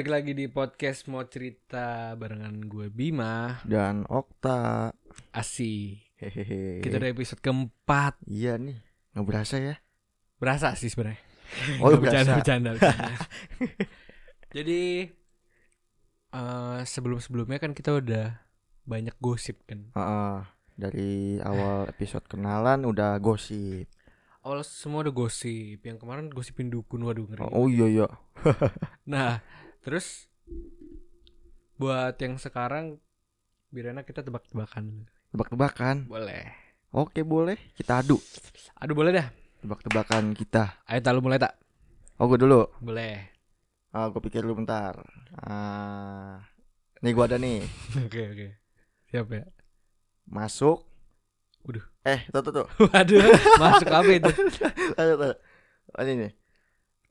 balik lagi di podcast mau cerita barengan gue Bima dan Okta. Asi. Hehehe. Kita udah episode keempat. Iya nih, nggak berasa ya? Berasa sih sebenarnya. Oh, bercanda, bercanda, bercanda. Jadi eh sebelum-sebelumnya kan kita udah banyak gosip kan. Heeh. dari awal episode kenalan udah gosip. Awal semua udah gosip. Yang kemarin gosipin dukun waduh ngeri. Oh iya iya. Nah, terus buat yang sekarang biar enak kita tebak-tebakan. Tebak-tebakan. Boleh. Oke boleh. Kita adu. Aduh boleh dah. Tebak-tebakan kita. Ayo tak lu mulai tak? Oh gue dulu. Boleh. Ah gue pikir dulu bentar. Ah, nih gue ada nih. Oke oke. Siap ya. Masuk. Waduh. Eh tuh tuh tuh. Waduh, masuk apa itu? Aduh, tuh. Ini nih.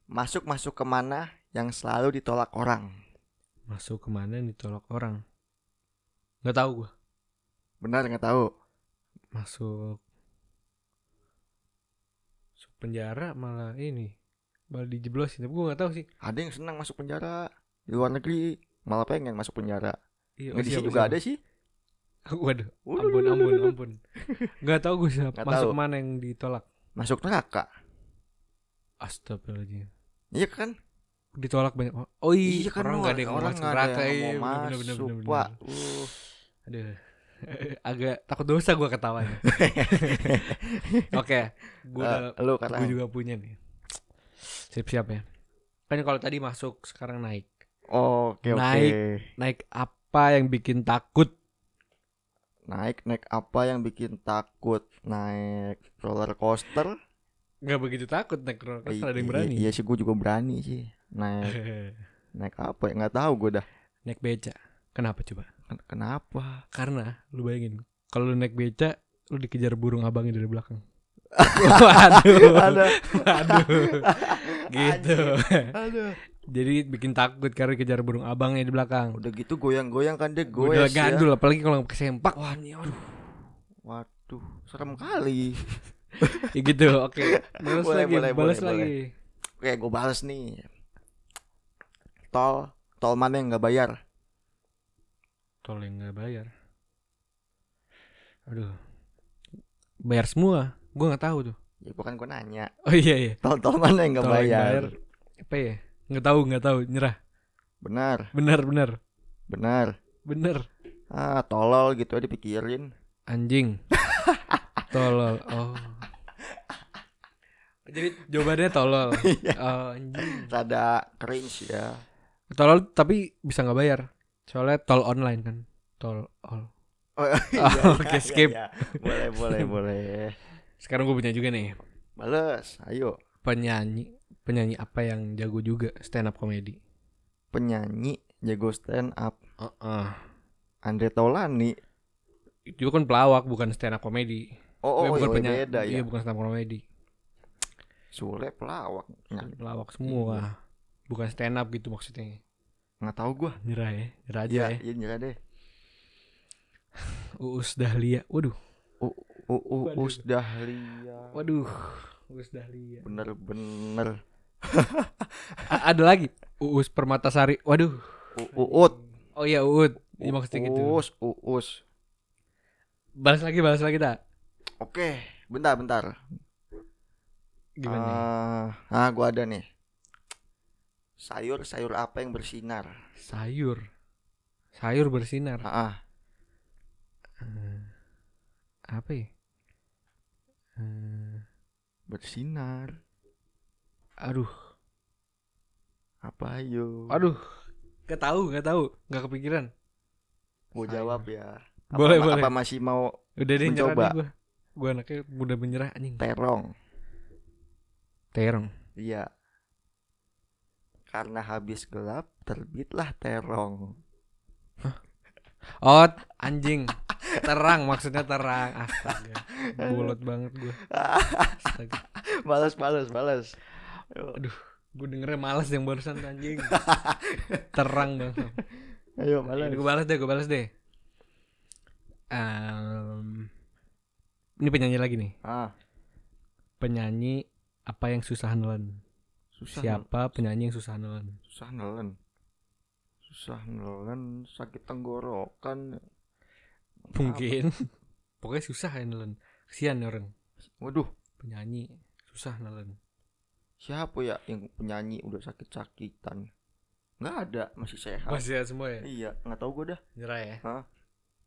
Masuk masuk ke mana yang selalu ditolak orang. Masuk ke mana yang ditolak orang? Nggak tahu gua. Benar nggak tahu? Masuk masuk penjara malah ini malah dijeblosin. Tapi gua nggak tahu sih. Ada yang senang masuk penjara di luar negeri malah pengen masuk penjara. Iya, Nggak di sini juga ada sih. Waduh, ampun ampun ampun. Nggak tahu gua siapa. Masuk tahu. mana yang ditolak? Masuk neraka. Astagfirullahaladzim. Iya kan? Ditolak banyak orang. Oh iya, Iya kan orang nggak ada yang orang masuk nggak ada yang Iya, mau bener, bener, masuk, bener, bener, Pak. bener. Uh. Aduh. Agak takut dosa gua ketawanya. Oke, lu kata gue juga punya nih siap-siap ya kan kalau tadi masuk sekarang naik Oke oke. Naik. naik apa yang bikin takut Naik naik apa yang bikin takut? Naik roller coaster? nggak begitu takut naik roller coaster ada yang I- berani Iya sih gue juga berani sih. Naik naik apa ya? Nggak tahu gue dah. naik beca kenapa coba Ken- Kenapa? karena lu bayangin kalau lu naik beca lu dikejar burung abangnya dari belakang waduh Ada. waduh gitu Aduh. jadi bikin takut karena dikejar burung abangnya di belakang Udah gitu goyang-goyang kan dia gue goes udah ya. gandul apalagi kalau kesempak wah ini aduh Waduh, serem kali. ya gitu oke balas Boleh, lagi boleh, balas boleh, lagi Oke, gue balas nih. Tol, tol mana yang nggak bayar? tol yang nggak bayar? Aduh. Bayar semua? Gue nggak tahu tuh. Ya bukan gue nanya. oh iya iya. Tol tol mana yang nggak yang bayar? apa ya? Nggak tahu nggak tahu. Nyerah. Benar, benar benar. Benar. benar. Ah, tolol gitu aja dipikirin. anjing. Tolol. Oh. Jadi jawabannya tolol. Iya. oh, anjing. Rada cringe ya. Tolol tapi bisa nggak bayar soalnya tol online kan tol all Oh, Oh, oke, skip. iya. Boleh, boleh, boleh. sekarang gue punya juga nih Bales, ayo. penyanyi penyanyi apa yang jago juga stand up comedy Penyanyi jago stand up Heeh. Andre Taulani. itu kan pelawak bukan stand up comedy Oh, oh, bukan iya, penyanyi beda ya. iya bukan stand up comedy Sule pelawak. Pelawak semua bukan stand up gitu maksudnya nggak tahu gua. nyerah ya nyerah aja Iya, ya iya nyerah deh. Uus Dahlia waduh U U. Uus Dahlia. waduh Uus Dahlia Bener-bener. A- ada lagi Uus Permatasari waduh Uut. oh iya Uut Iya, maksudnya gitu Uus, Uus. balas lagi balas lagi tak Oke, bentar, bentar. gimana Ah, ah, gua ada nih. Sayur, sayur apa yang bersinar? sayur sayur bersinar Ah. Eh, apa ya Eh, bersinar. aduh Apa ayo? aduh nggak tahu nggak tahu nggak kepikiran sayur. jawab ya. Apa, Boleh, ma- boleh. Apa masih mau udah deh Mencoba. deh gue gue anaknya udah menyerah anjing terong? terong Iya. Karena habis gelap terbitlah terong. oh anjing. Terang maksudnya terang. Astaga. Bolot banget gue astaga. Balas, balas, balas. aduh. Gue dengernya males yang barusan anjing. Terang banget. Ayo, balas. gue balas deh gue balas deh. Em, ini penyanyi lagi nih. Ah, penyanyi apa yang susah nelen susah. siapa penyanyi yang susah nelen Susah nelen. susah nelen sakit tenggorokan Mungkin. Pokoknya susah ya nelen. Kesian orang waduh penyanyi susah nelen. siapa ya yang penyanyi udah sakit-sakitan nggak ada masih sehat Masih ya semua ya? iya nggak tahu gue dah Nyerah ya? Hah?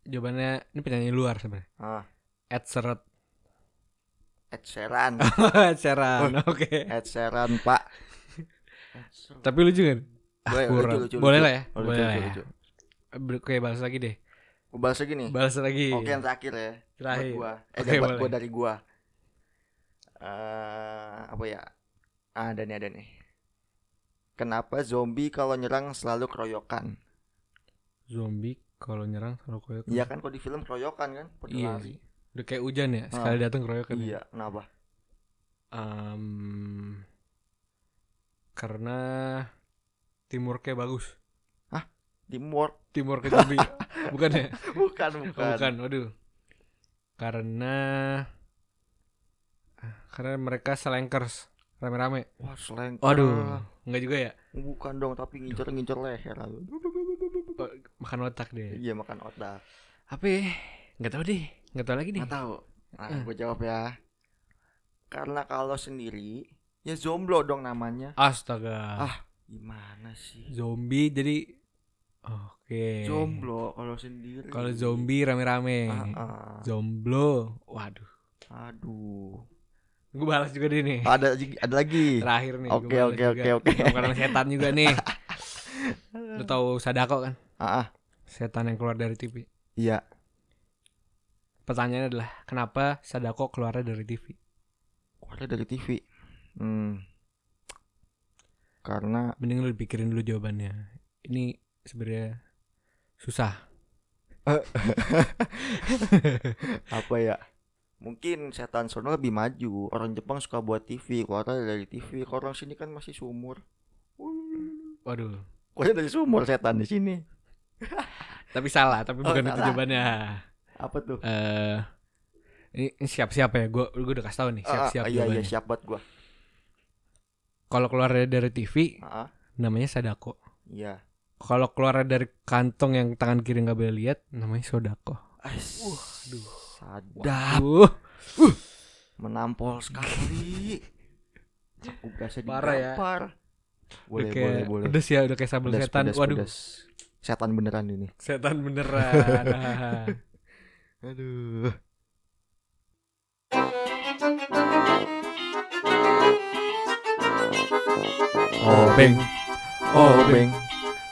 Jawabannya ini penyanyi luar sebenarnya. ah Ed Sheeran. Ed Sheeran Ed Sheeran. Oke. Ed Sheeran pak. Tapi lucu kan? Ah, Boleh, kurang. lucu, lucu, Boleh lucu. lah ya. Oh, lucu, Boleh lah lucu, ya. lucu. Oke, balas lagi deh. Gua bahas lagi nih Balas lagi. oke yang terakhir ya Terakhir. buat gua eh Oke, buat boleh. gua dari gua eh apa ya Ah, ada nih ada nih kenapa zombie kalau nyerang selalu keroyokan Zombie kalau nyerang selalu koyok. iya kan kok di film keroyokan kan pada Iya lari. sih. Udah kayak hujan ya, sekali datang keroyokan. ya. iya kenapa Em, karena teamworknya bagus. teamwork Teamwork zombie. bukan ya? bukan Oh, bukan, bukan. Waduh. Karena karena mereka slankers rame-rame. wah slang Waduh, enggak juga ya? bukan dong tapi ngincer ngincer leher Oh, Makan otak deh. iya makan otak Apa ya? Nggak tahu deh. Nggak tahu lagi nih. nggak tahu nah Eh. gue jawab ya karena kalau sendiri ya zomblo dong namanya Astaga. Ah. gimana sih Zombie jadi Oke. jomblo kalau sendiri Kalau zombie rame-rame. Ah, ah. Zomblo. Waduh. aduh Gue balas juga deh nih. ada lagi- ada lagi Terakhir nih. Oke, oke, oke, oke. Bukan setan juga nih. Lu tahu Sadako kan? ah ah, Setan yang keluar dari TV. iya Pertanyaannya adalah kenapa Sadako keluarnya dari TV? keluarnya dari TV hmm. karena Mending lu pikirin dulu jawabannya. Ini sebenarnya susah. apa ya mungkin setan sono lebih maju orang Jepang suka buat TV keluarnya dari TV kalau orang sini kan masih sumur Waduh. keluarnya dari sumur setan di sini Tapi salah, tapi Oh, bukan itu salah. jawabannya. apa tuh Eh ini, ini siap-siap ya. Gue gue udah kasih tahu nih, Ah, siap-siap ah, iya iya siap buat gua Kalau keluar dari TV ah ah, namanya Sadako. iya Kalau keluar dari kantong yang tangan kiri nggak boleh lihat namanya Sodako. Ais, Waduh. sadap Waduh. menampol sekali aku berasa Parah ya. digampar boleh udah kayak, boleh boleh Pedes ya, udah kayak sambal Pedas, setan. pedas, Waduh, pedas. setan beneran ini setan beneran. aduh Obeng, obeng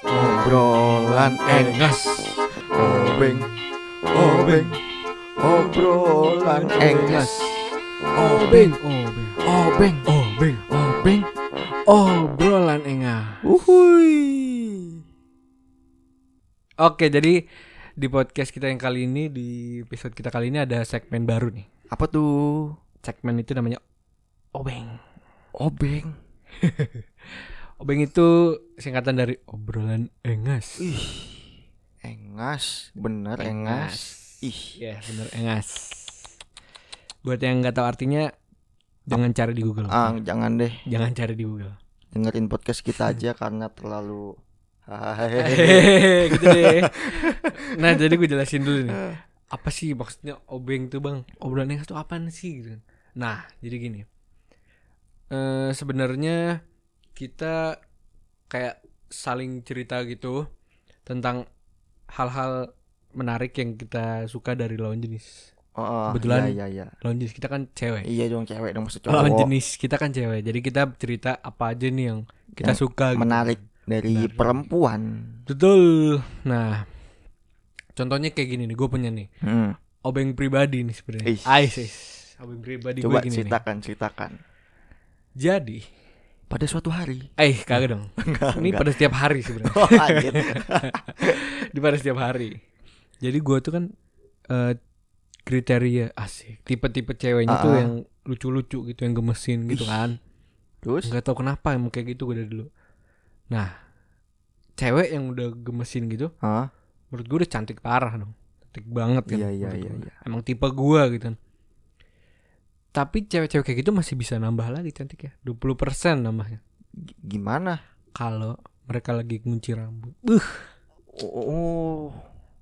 obrolan engas obeng obeng obrolan engas obeng, obeng, obeng obeng, obeng, obrolan enggak. uhui Oke, jadi di podcast kita yang kali ini di episode kita kali ini ada segmen baru nih. apa tuh Segmen itu namanya obeng. obeng Obeng itu singkatan dari obrolan engas. ih engas bener engas ih Ya, bener engas. Buat yang nggak tahu artinya jangan cari di Google. ah jangan deh Jangan cari di Google. dengerin podcast kita aja karena terlalu Hehehe, gitu deh. Nah, jadi gue jelasin dulu nih. Apa sih maksudnya obeng tuh, Bang? Obrolan engas tuh apaan sih gitu. Nah, jadi gini. Eh sebenarnya kita kayak saling cerita gitu tentang hal-hal menarik yang kita suka dari lawan jenis. Oh, oh, Kebetulan- iya iya iya. Lawan jenis kita kan cewek. Iya dong cewek dong maksud Lawan jenis kita kan cewek. Jadi kita cerita apa aja nih yang kita Yang suka gitu. Menarik dari Menarik. perempuan. Betul. Nah, contohnya kayak gini nih, gue punya nih. Hmm. Obeng pribadi nih sebenarnya. Ais, ais. Obeng pribadi gue Coba gini nih. ceritakan ceritakan. Jadi, Pada suatu hari. eh kagak dong. Enggak, Ini enggak. pada setiap hari sebenarnya. Oh, anjir. Di pada setiap hari. Jadi gue tuh kan eh, kriteria asik. Tipe-tipe ceweknya tuh Ah, yang lucu-lucu gitu, yang gemesin gitu Ih. kan. Terus? Nggak tahu kenapa emang kayak gitu gue dari dulu. Nah, cewek yang udah gemesin gitu, Hah? menurut gue udah cantik parah dong. Cantik banget kan. Iya, iya, iya, gua. iya. Emang tipe gue gitu kan. Tapi cewek-cewek kayak gitu masih bisa nambah lagi cantik ya. 20% nambahnya. G- Gimana? Kalau mereka lagi ngunci rambut. Buh, Oh,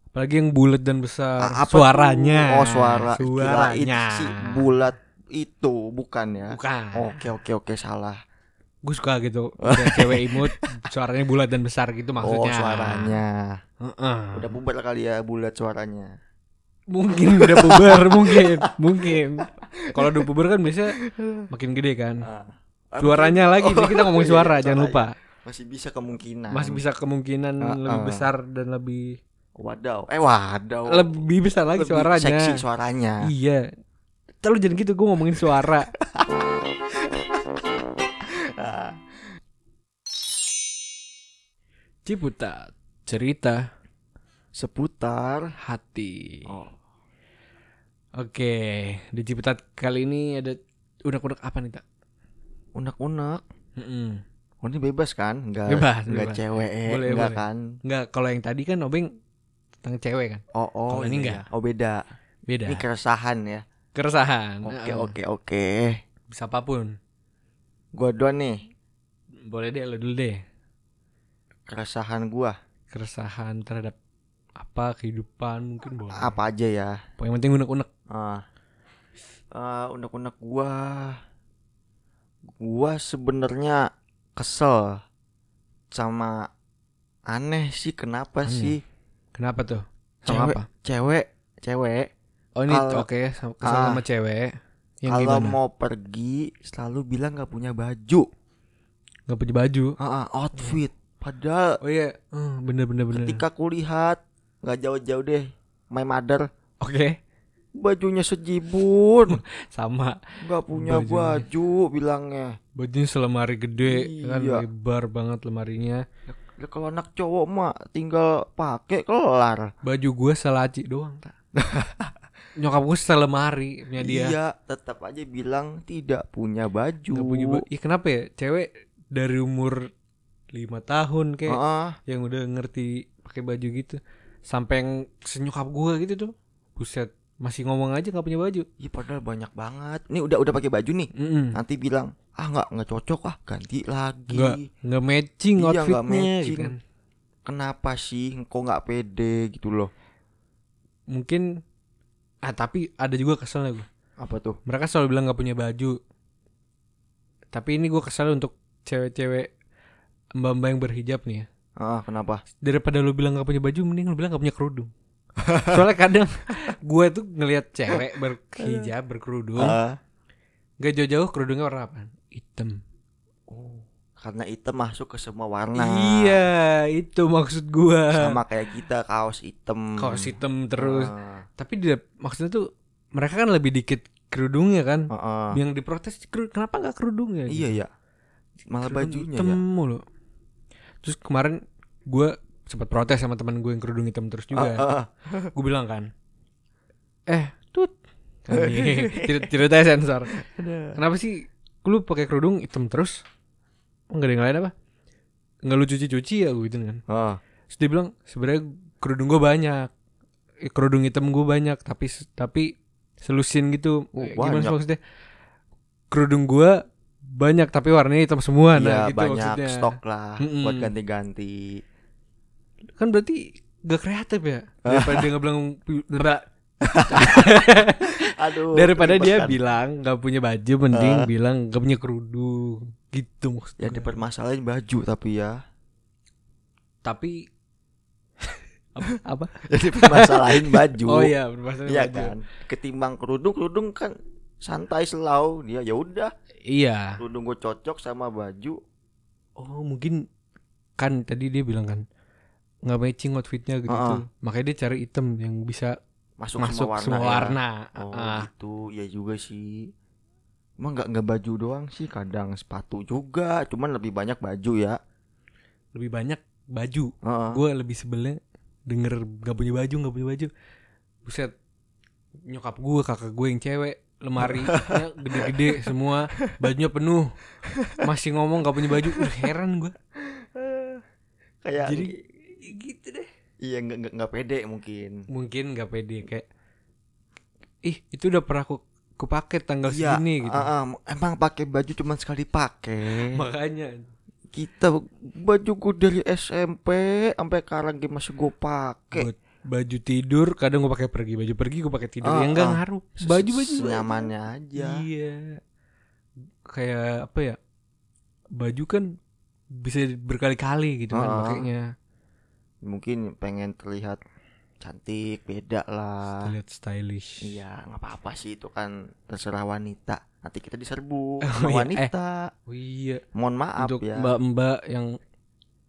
apalagi yang bulat dan besar. A- apa tuh? Suaranya. Oh, suara. Suaranya. si bulat itu bukan ya? Bukan. Oke, oke, oke, salah. Gue suka gitu. Cewek imut, suaranya bulat dan besar gitu maksudnya. Oh, suaranya. Heeh. Udah bubar kali ya bulat suaranya. Mungkin udah puber, mungkin, mungkin. Kalau udah puber kan biasanya makin gede kan. Ah. Suaranya lagi, Oh, nih kita ngomong iya, suara, iya, jangan lupa. Masih bisa kemungkinan. Masih bisa kemungkinan Ah, lebih ah. besar dan lebih Wadaw. Eh, wadaw. lebih besar lagi Lebih suaranya. Seksi suaranya. Iya. Terlalu jangan gitu, gue ngomongin suara. Ciputat, cerita Seputar. hati. Oh. Oke, di Ciputat kali ini ada unek-unek apa nih, Tak? Unek-unek. Mm-mm. Oh, ini bebas kan? Enggak Bebas, enggak bebas. cewek, Boleh, enggak boleh. kan? Enggak, kalau yang tadi kan Obeng tentang cewek kan. Oh, oh. Kalau ini iya. enggak. Oh, beda. Beda. Ini keresahan ya. Keresahan. Oke, Heeh. oke, oke. Bisa apa pun. Gua doang nih. Boleh deh, lo dulu deh. Keresahan gua. Keresahan terhadap apa kehidupan mungkin boleh. Apa aja ya? Yang penting unek-unek. Ah. Eh, unek-unek gua. Gua sebenarnya kesel sama aneh sih kenapa Aneh. sih Kenapa tuh? Sama cewek apa? cewek cewek Oh ini oke, sama- kesel Ah. sama cewek. Yang kalau gimana? mau pergi selalu bilang nggak punya baju Gak punya baju. Ah, ah, outfit padahal Oh iya, Hmm, bener bener bener. ketika kulihat nggak jauh-jauh deh my mother Oke, bajunya sejibun sama. nggak punya Bajunya. baju bilangnya Bajunya selemari gede, kan Iya. lebar banget lemarinya. Ya, kalau anak cowok mah tinggal pakai kelar Baju gue selaci doang, tak. Nyokap gue selemari punya dia. Iya, tetap aja bilang tidak punya baju. Gak punya baju. Iya kenapa ya? Cewek dari umur lima tahun kayak Heeh. yang udah ngerti pakai baju gitu sampai yang senyokap gue gitu tuh buset masih ngomong aja nggak punya baju Iya, padahal banyak banget. Nih udah udah pakai baju nih. Mm-mm. Nanti bilang, "Ah, nggak nggak cocok ah, ganti lagi." nggak nggak matching Iya, outfitnya matching. gitu kan. Kenapa sih kok nggak pede gitu loh? mungkin ah tapi ada juga keselnya gue Apa tuh? mereka selalu bilang nggak punya baju tapi ini gue kesel untuk cewek-cewek mbak-mbak yang berhijab nih ya Ah, kenapa? daripada lu bilang nggak punya baju mending lu bilang nggak punya kerudung soalnya kadang gue tuh ngelihat cewek berhijab berkerudung Ah, Gak jauh-jauh kerudungnya warna apa? Hitam. oh, karena hitam masuk ke semua warna. Iya, itu maksud gua. Sama kayak kita kaos hitam. Kaos hitam terus. Ah, Tapi dia maksudnya tuh mereka kan lebih dikit kerudungnya kan. ah, ah. Yang diprotes "Keru- kenapa nggak kerudungnya? Iya ya. Malah Kerudung bajunya hitam ya. mulu. Terus kemarin gua sempat protes sama teman gue yang kerudung hitam terus juga. Ah, ah, ah. Gue bilang kan, eh tut, ceritanya sensor. Kenapa sih lu pakai kerudung hitam terus? Enggak ada yang lain apa? Enggak lu cuci-cuci ya gue gitu kan. Ah, Terus dia bilang sebenarnya kerudung gue banyak. Eh, kerudung hitam gue banyak tapi tapi selusin gitu. Oh, Gimana banyak. maksudnya? Kerudung gue banyak tapi warnanya hitam semua nah Iya, gitu banyak maksudnya. stok lah Mm-mm. buat ganti-ganti. Kan berarti gak kreatif ya. Daripada dia enggak Aduh. daripada dia kan. bilang gak punya baju mending Ah. bilang gak punya kerudung gitu maksudnya. ya dipermasalahin baju tapi ya. Tapi apa? apa? Jadi permasalahin baju. Oh iya, bermasalah Iya baju. kan. Ketimbang kerudung, kerudung kan santai selau. Dia ya udah, Iya. kerudung gue cocok sama baju. Oh mungkin kan tadi dia bilang kan nggak matching outfitnya gitu Ah. tuh. Makanya dia cari item yang bisa Masuk, masuk semua warna. semua ya. warna. Oh Ah. gitu, ya juga sih. Emang nggak nggak baju doang sih, kadang sepatu juga. Cuman lebih banyak baju ya. Lebih banyak baju. Heeh. Gue lebih sebelnya denger gak punya baju nggak punya baju. Buset. Nyokap gue, kakak gue yang cewek lemari gede-gede semua bajunya penuh. Masih ngomong gak punya baju. Udah heran gue Kayak jadi gitu deh. Iya nggak nggak nggak pede mungkin. mungkin gak pede kayak ih itu udah pernah aku kupake tanggal Iya, segini gitu. ah, ah, emang pakai baju cuman sekali pakai. makanya. Kita bajuku dari SMP sampai sekarang masih gue pakai. Baju tidur kadang gue pakai pergi baju pergi gue pakai tidur Ah, ya enggak ah. ngaruh baju baju nyamannya aja. iya kayak apa ya baju kan bisa berkali-kali gitu kan Ah, pakainya Mungkin pengen terlihat cantik, beda lah. lihat stylish Iya, nggak apa-apa sih itu kan terserah wanita. Nanti kita diserbu Oh, sama iya. wanita. oh iya Mohon maaf untuk ya. mbak-mbak yang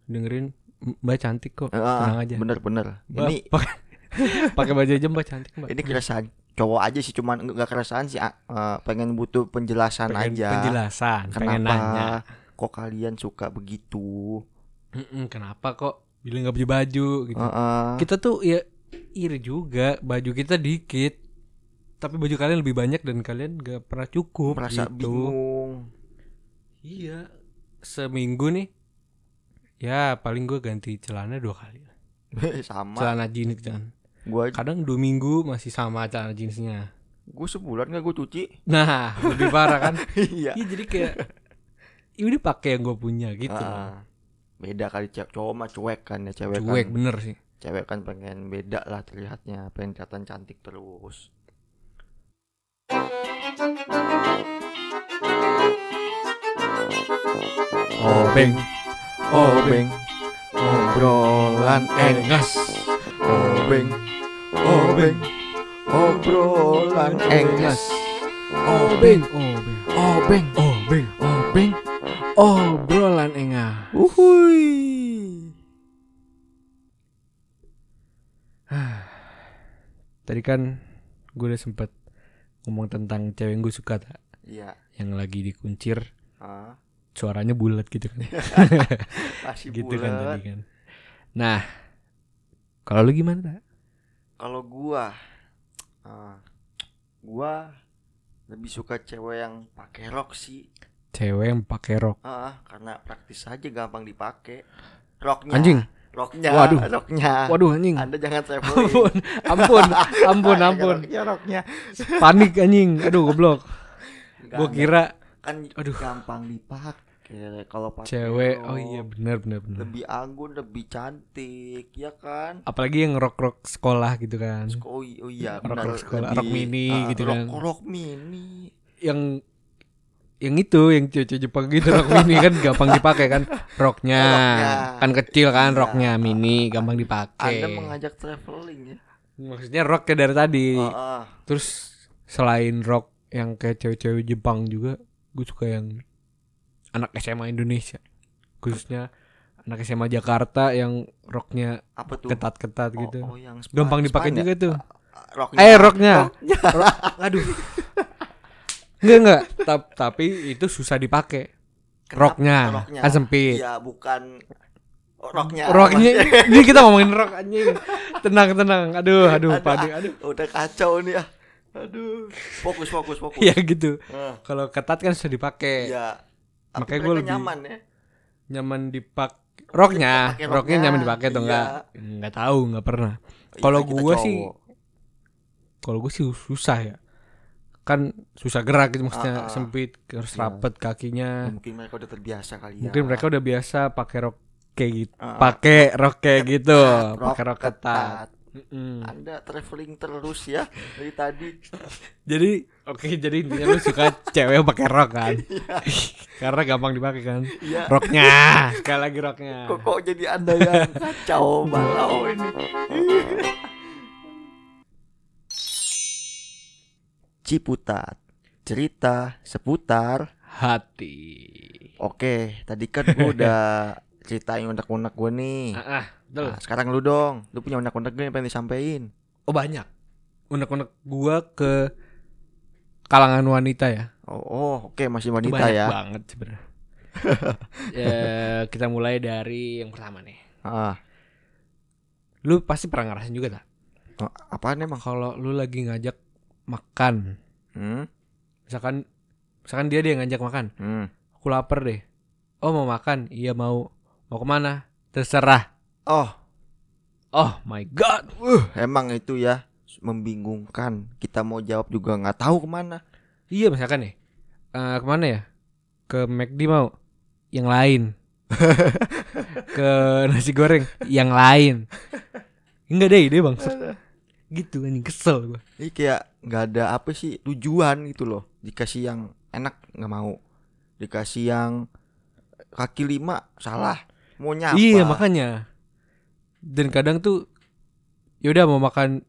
dengerin mbak cantik kok Ah, tenang aja Bener-bener. Ini pakai baju aja mbak cantik mbak ini keresahan cowok aja sih cuman nggak keresahan sih eh, pengen butuh penjelasan pengen aja. penjelasan pengen nanya Kenapa kok kalian suka begitu? Mm-mm, kenapa kok bilang nggak baju baju gitu Heeh. kita tuh ya iri juga baju kita dikit tapi baju kalian lebih banyak dan kalian gak pernah cukup merasa gitu. bingung. iya seminggu nih ya paling gue ganti celana dua kali Sama. celana jeans kan Gua kadang dua minggu masih sama celana jeansnya gua sebulan nggak gue cuci. nah lebih parah kan Iya. iya jadi kayak ya udah pakai yang gue punya gitu Ah, beda kali cewek cowok mah cuek kan ya cewek cuek kan. bener sih Cewek kan pengen beda lah terlihatnya, pengen kelihatan cantik terus. Obeng, obeng, obrolan engas. Obeng, obeng, obrolan engas. obeng obeng Obeng, obeng obeng obrolan engah uhui. tadi kan gue udah sempet ngomong tentang cewek yang gue suka tak Iya. yang lagi dikuncir Ah, suaranya bulat gitu kan masih gitu kan bulat. tadi kan nah kalau lu gimana tak Kalau gua, ah, gua lebih suka cewek yang pakai rok sih. cewek yang pakai rok Ah, karena praktis aja gampang dipakai. Roknya. anjing Roknya. Waduh. Roknya. waduh anjing Anda jangan traveling. ampun ampun ampun ampun Roknya, roknya. panik anjing aduh goblok gue enggak. kira kan aduh. gampang dipakai. Kalau pakai cewek rok, oh iya benar benar benar Lebih anggun, lebih cantik, ya kan? apalagi yang rok rok sekolah gitu kan Oh, oh iya, Rok- benar. rok sekolah, Lebih, rok mini ah, gitu rok, kan. Rok mini. yang yang itu yang cewek Jepang gitu rok mini kan gampang dipakai kan roknya Roknya. kan kecil kan Iya. roknya mini gampang dipakai Anda mengajak traveling ya. maksudnya roknya dari tadi Ah, ah. terus selain rok yang kayak cewek-cewek Jepang juga gue suka yang anak SMA Indonesia khususnya anak SMA Jakarta yang roknya apa tuh? ketat-ketat Oh, gitu oh, yang spa- gampang dipakai span ya? juga tuh Roknya. eh roknya Roknya. Rok- aduh enggak enggak Tap- tapi itu susah dipakai roknya Roknya. kan sempit Iya, bukan roknya. roknya ini kita ngomongin rok anjing tenang tenang aduh aduh Aduh, panik aduh Udah kacau nih ya. Aduh. Fokus, fokus, fokus. ya gitu Ah, kalau ketat kan susah dipakai Iya. Tapi Makanya gua lebih- nyaman ya. nyaman dipak roknya roknya roknya, nyaman dipakai atau iya. enggak nggak tahu nggak pernah Iya, Kalau gua sih, kalau gue sih susah ya kan susah gerak gitu maksudnya ah. sempit harus Iya. rapet kakinya mungkin mereka udah terbiasa kali ya. mungkin mereka udah biasa pakai rok kayak gitu Ah, ah. pakai rok kayak gitu Ketat, pakai rok ketat Mm-mm. Anda traveling terus ya dari tadi. jadi oke jadi intinya lu suka cewek pakai rok kan karena gampang dipakai kan Iya. roknya sekali lagi roknya Kok, kok jadi Anda yang kacau balau ini. Ciputat. Cerita seputar hati Oke, tadi kan gue udah ceritain unek-unek gue nih. ah, ah betul. Nah, sekarang lu dong, lu punya unek-unek gue yang pengen disampaikan. oh banyak unek-unek gua ke kalangan wanita ya Oh, oh oke masih Itu wanita banyak ya. banget sebenarnya ya, kita mulai dari yang pertama nih Ah, lu pasti pernah ngerasain juga tak oh, apaan emang? kalau lu lagi ngajak makan Hmm? misalkan misalkan dia dia ngajak makan Hmm. aku lapar deh oh mau makan iya mau mau ke mana terserah Oh, oh my god emang itu ya membingungkan. Kita mau jawab juga nggak tahu ke mana. iya misalkan nih eh, ke mana ya ke McD mau yang lain ke nasi goreng yang lain. Enggak deh ide bang. Gitu anjing kesel gue. Ini kayak nggak ada apa sih tujuan gitu loh. Dikasih yang enak nggak mau. Dikasih yang kaki lima salah. Mau nyapa. Iya makanya. Dan kadang tuh yaudah mau makan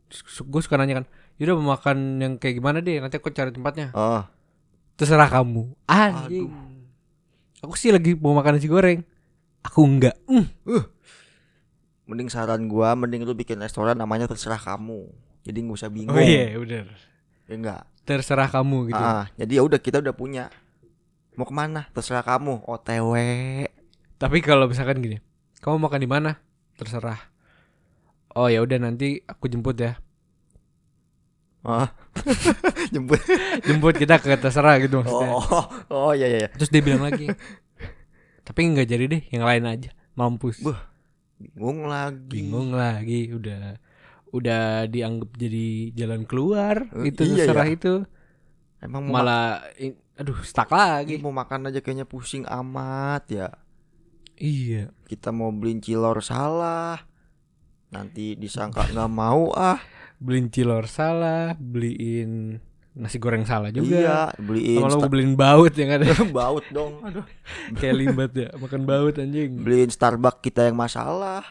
gue suka nanya kan yaudah mau makan yang kayak gimana deh nanti aku cari tempatnya Oh, terserah kamu anjing aku sih lagi mau makan nasi goreng aku enggak Mm. mending saran gua mending lu bikin restoran namanya terserah kamu. Jadi nggak usah bingung. oh iya bener Ya enggak. terserah kamu gitu Ah, jadi ya udah kita udah punya. Mau ke mana? Terserah kamu. OTW. Tapi kalau misalkan gini kamu makan di mana terserah oh ya udah nanti aku jemput ya Ah. Jemput. jemput kita ke terserah gitu maksudnya Oh, oh iya iya. iya. terus dia bilang lagi tapi nggak jadi deh yang lain aja mampus Buh, Bingung lagi. bingung lagi udah udah dianggap jadi jalan keluar Eh, itu iya terserah ya. itu Emang malah aduh stuck lagi mau makan aja kayaknya pusing amat ya. Iya Kita mau beliin cilor salah. Nanti disangka nggak mau ah. beliin cilor salah beliin nasi goreng salah juga Iya, beliin Star- gue beliin baut yang ada baut dong. Aduh. Kayak limbat ya Makan baut anjing Beliin Starbucks kita yang masalah.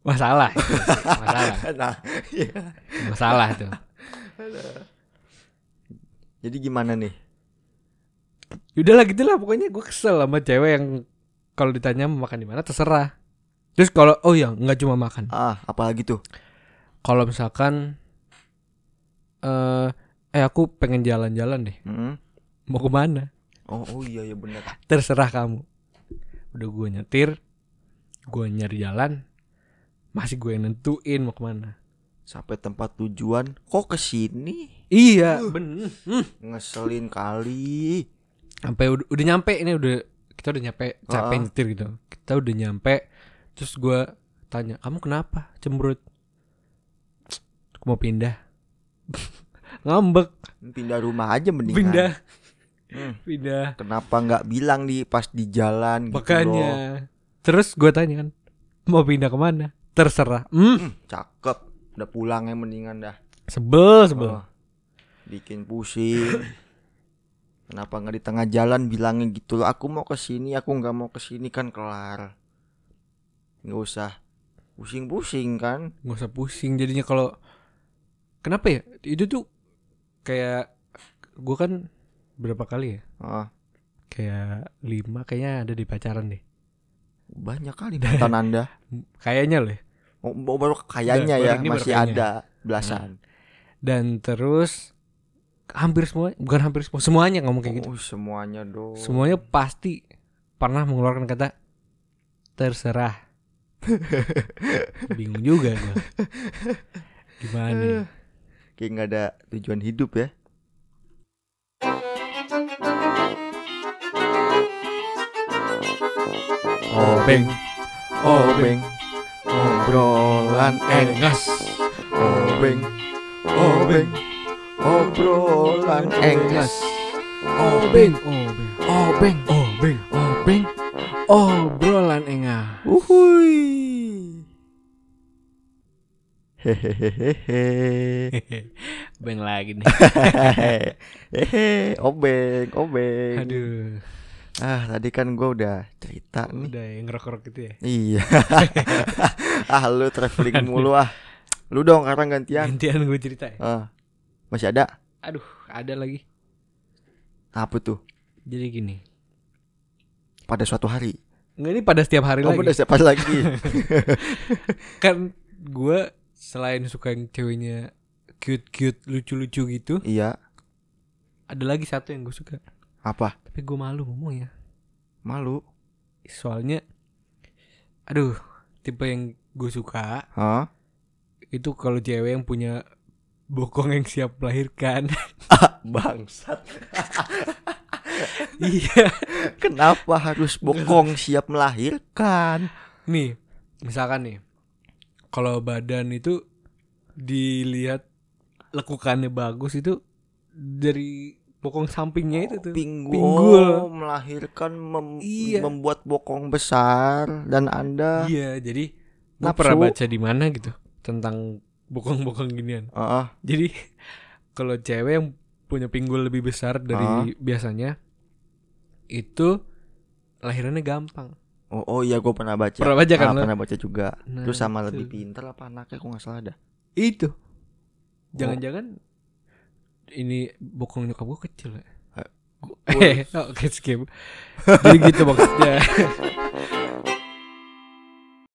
Masalah itu. Masalah Nah, iya. Masalah tuh Jadi gimana nih? Udahlah gitu lah pokoknya gue kesel sama cewek yang kalau ditanya mau makan di mana terserah. Terus kalau oh ya nggak cuma makan. Ah, apalagi tuh? Kalau misalkan eh eh aku pengen jalan-jalan deh. Hmm? Mau ke mana? Oh, oh iya ya benar. Terserah kamu. Udah gue nyetir, gue nyari jalan, masih gue yang nentuin mau ke mana. Sampai tempat tujuan kok ke sini? Iya, bener. Hmm. Ngeselin kali. Sampai udah, udah nyampe ini udah kita udah nyampe capek Ah. nyetir gitu. Kita udah nyampe terus gue tanya, "Kamu kenapa cemberut?" Aku mau pindah. Ngambek, Pindah rumah aja mendingan. pindah, Hmm. pindah. Kenapa nggak bilang di pas di jalan gitu loh. Makanya. Terus gue tanya kan, "Mau pindah ke mana?" Terserah. Hmm, Hmm, cakep. Udah pulang ya mendingan dah. sebel, sebel. Oh, bikin pusing. Kenapa nggak di tengah jalan bilangnya gitu loh? Aku mau ke sini, aku nggak mau ke sini kan kelar. Nggak usah pusing-pusing kan? nggak usah pusing jadinya kalau kenapa ya itu tuh kayak gue kan berapa kali ya Ah, kayak lima kayaknya ada di pacaran deh banyak kali mantan anda. kayaknya loh ya. Oh, oh, baru kayaknya ya masih ada belasan. dan terus hampir semua bukan hampir semua semuanya ngomong kayak gitu Oh, semuanya dong. semuanya pasti pernah mengeluarkan kata terserah bingung juga gue gimana ya? Kayak nggak ada tujuan hidup ya. obeng Obeng, obrolan engas. Obeng, obeng, obrolan engas. obeng obeng Obeng, obeng obeng obrolan engah uhui. Hehehehe. beng lagi nih Hehehe, obeng, obeng. aduh Ah, tadi kan gua udah cerita nih. udah yang ngerok-ngerok gitu ya Iya. ah, lu traveling mulu ah. Lu dong sekarang gantian. gantian gue cerita ya Ah. Masih ada? aduh ada lagi Apa tuh? jadi gini Pada suatu hari. nggak ini pada setiap hari Oh, lagi udah siapa lagi? kan gue selain suka yang ceweknya cute cute lucu lucu gitu iya. ada lagi satu yang gue suka Apa? tapi gue malu ngomong ya Malu. soalnya aduh tipe yang gue suka Hah? itu kalau cewek yang punya bokong yang siap melahirkan Bangsat. iya Kenapa harus bokong siap melahirkan? nih misalkan nih kalau badan itu dilihat lekukannya bagus itu dari bokong sampingnya itu tuh. pinggul, Pinggul. Oh, melahirkan mem- Iya. membuat bokong besar dan anda Iya, jadi gue Nafsu. pernah baca di mana gitu tentang bokong-bokong ginian. Ah, ah, Jadi kalau cewek yang punya pinggul lebih besar dari biasanya itu lahirannya gampang. oh, oh iya gue pernah baca Pernah baca kan Ah, lo? pernah baca juga Nah, terus sama itu. lebih pintar apa anaknya aku nggak salah dah Itu. Jangan-jangan ini bokong nyokap gue kecil ya. Eh, Eh, oke skip. Jadi gitu maksudnya.